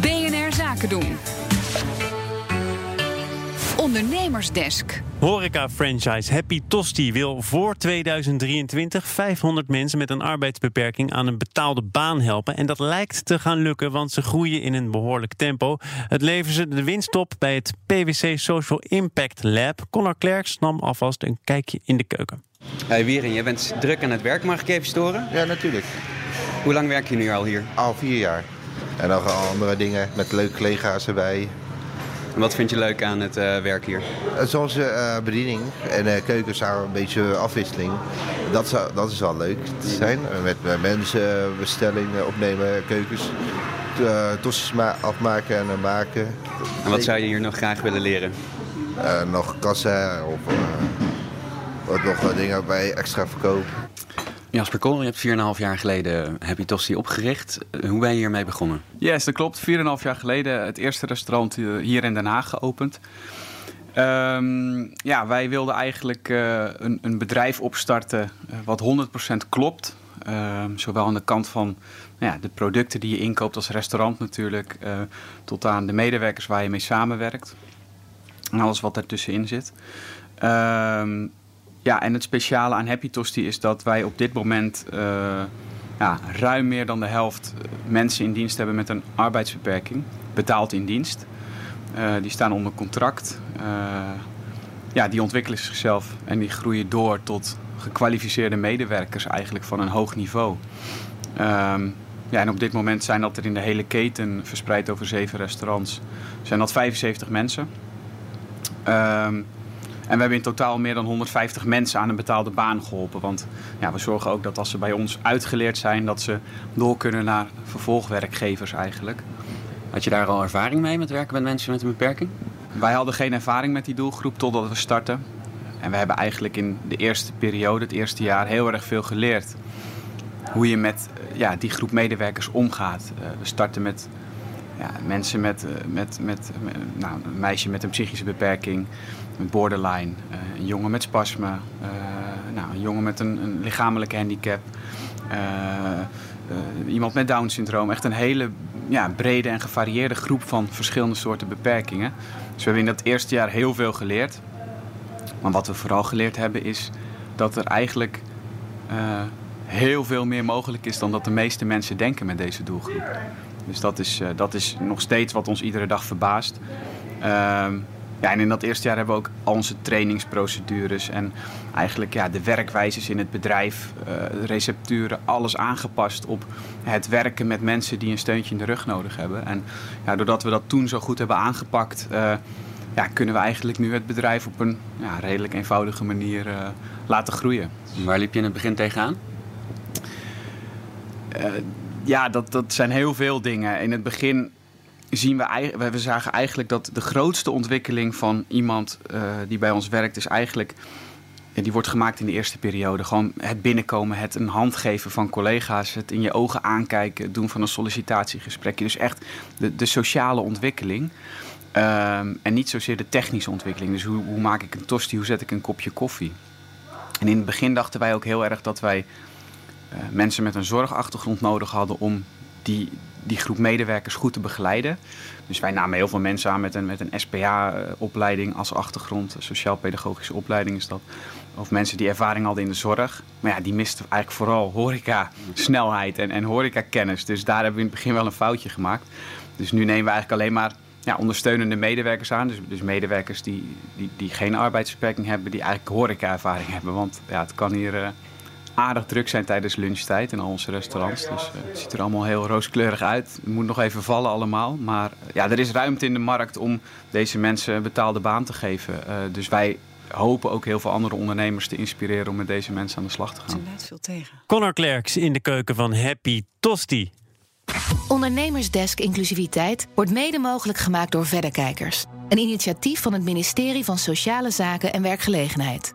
BNR Zaken doen. Ondernemersdesk. Horeca-franchise Happy Tosti wil voor 2023 500 mensen met een arbeidsbeperking aan een betaalde baan helpen. En dat lijkt te gaan lukken, want ze groeien in een behoorlijk tempo. Het leveren ze de winst op bij het PwC Social Impact Lab. Connor Klerks nam alvast een kijkje in de keuken. Hey Wieren, jij bent druk aan het werk. Mag ik even storen? Ja, natuurlijk. Hoe lang werk je nu al hier? Al vier jaar. En nog andere dingen met leuke collega's erbij. En wat vind je leuk aan het uh, werk hier? Zoals uh, bediening en uh, keuken een beetje afwisseling. Dat, zou, dat is wel leuk te zijn. Met, met mensen bestellingen opnemen, keukens. Tossies afmaken en maken. En wat zou je hier nog graag willen leren? nog kassa of wat nog dingen bij extra verkoop. Jasper Kool, je hebt 4,5 jaar geleden Happy Tosti opgericht. Hoe ben je hiermee begonnen? Yes, dat klopt. 4,5 jaar geleden het eerste restaurant hier in Den Haag geopend. Um, ja, wij wilden eigenlijk een, een, bedrijf opstarten wat 100% klopt. Uh, zowel aan de kant van nou ja, de producten die je inkoopt als restaurant natuurlijk, tot aan de medewerkers waar je mee samenwerkt. En alles wat ertussenin zit. Ehm, ja, en het speciale aan Happy Tosti is dat wij op dit moment uh, ja, ruim meer dan de helft mensen in dienst hebben met een arbeidsbeperking, betaald in dienst. Uh, die staan onder contract. Ja, die ontwikkelen zichzelf en die groeien door tot gekwalificeerde medewerkers eigenlijk van een hoog niveau. Um, ja, en op dit moment zijn dat er in de hele keten, verspreid over zeven restaurants, zijn dat 75 mensen. Um, en we hebben in totaal meer dan 150 mensen aan een betaalde baan geholpen. Want ja, we zorgen ook dat als ze bij ons uitgeleerd zijn, dat ze door kunnen naar vervolgwerkgevers eigenlijk. Had je daar al ervaring mee met werken met mensen met een beperking? Wij hadden geen ervaring met die doelgroep totdat we starten. En we hebben eigenlijk in de eerste periode, het eerste jaar, heel erg veel geleerd. Hoe je met ja, die groep medewerkers omgaat. Uh, we starten met ja, mensen met, met, met, met nou, een meisje met een psychische beperking met borderline, uh, een jongen met spasme, uh, nou, een jongen met een, een lichamelijke handicap, iemand met Down-syndroom. Echt een hele ja, brede en gevarieerde groep van verschillende soorten beperkingen. Dus we hebben in dat eerste jaar heel veel geleerd. Maar wat we vooral geleerd hebben is dat er eigenlijk heel veel meer mogelijk is dan dat de meeste mensen denken met deze doelgroep. Dus dat is, dat is nog steeds wat ons iedere dag verbaast. Ehm, ja, en in dat eerste jaar hebben we ook onze trainingsprocedures en eigenlijk ja, de werkwijzes in het bedrijf, uh, recepturen, alles aangepast op het werken met mensen die een steuntje in de rug nodig hebben. En ja, doordat we dat toen zo goed hebben aangepakt, uh, ja, kunnen we eigenlijk nu het bedrijf op een ja, redelijk eenvoudige manier uh, laten groeien. Waar liep je in het begin tegenaan? Ja, dat, dat zijn heel veel dingen. In het begin zien we, we zagen eigenlijk dat de grootste ontwikkeling van iemand uh, die bij ons werkt, is eigenlijk. Die wordt gemaakt in de eerste periode. Gewoon het binnenkomen, het een hand geven van collega's, het in je ogen aankijken, het doen van een sollicitatiegesprekje. Dus echt de, de sociale ontwikkeling. Um, en niet zozeer de technische ontwikkeling. Dus hoe, hoe maak ik een tosti, hoe zet ik een kopje koffie. En in het begin dachten wij ook heel erg dat wij mensen met een zorgachtergrond nodig hadden om die, die groep medewerkers goed te begeleiden. Dus wij namen heel veel mensen aan met een, met een SPA-opleiding als achtergrond. Sociaal-pedagogische opleiding is dat. Of mensen die ervaring hadden in de zorg. Maar ja, die misten eigenlijk vooral horeca-snelheid en, en horeca-kennis. Dus daar hebben we in het begin wel een foutje gemaakt. Dus nu nemen we eigenlijk alleen maar ja, ondersteunende medewerkers aan. Dus, dus medewerkers die, die, die geen arbeidsbeperking hebben, die eigenlijk horeca-ervaring hebben. Want ja, het kan hier... Uh, aardig druk zijn tijdens lunchtijd in al onze restaurants. Dus uh, het ziet er allemaal heel rooskleurig uit. Het moet nog even vallen allemaal. Maar ja, er is ruimte in de markt om deze mensen een betaalde baan te geven. Uh, dus wij hopen ook heel veel andere ondernemers te inspireren om met deze mensen aan de slag te gaan. Ze veel tegen. Connor Klerks in de keuken van Happy Tosti. Ondernemersdesk Inclusiviteit wordt mede mogelijk gemaakt door Verderkijkers. Een initiatief van het ministerie van Sociale Zaken en Werkgelegenheid.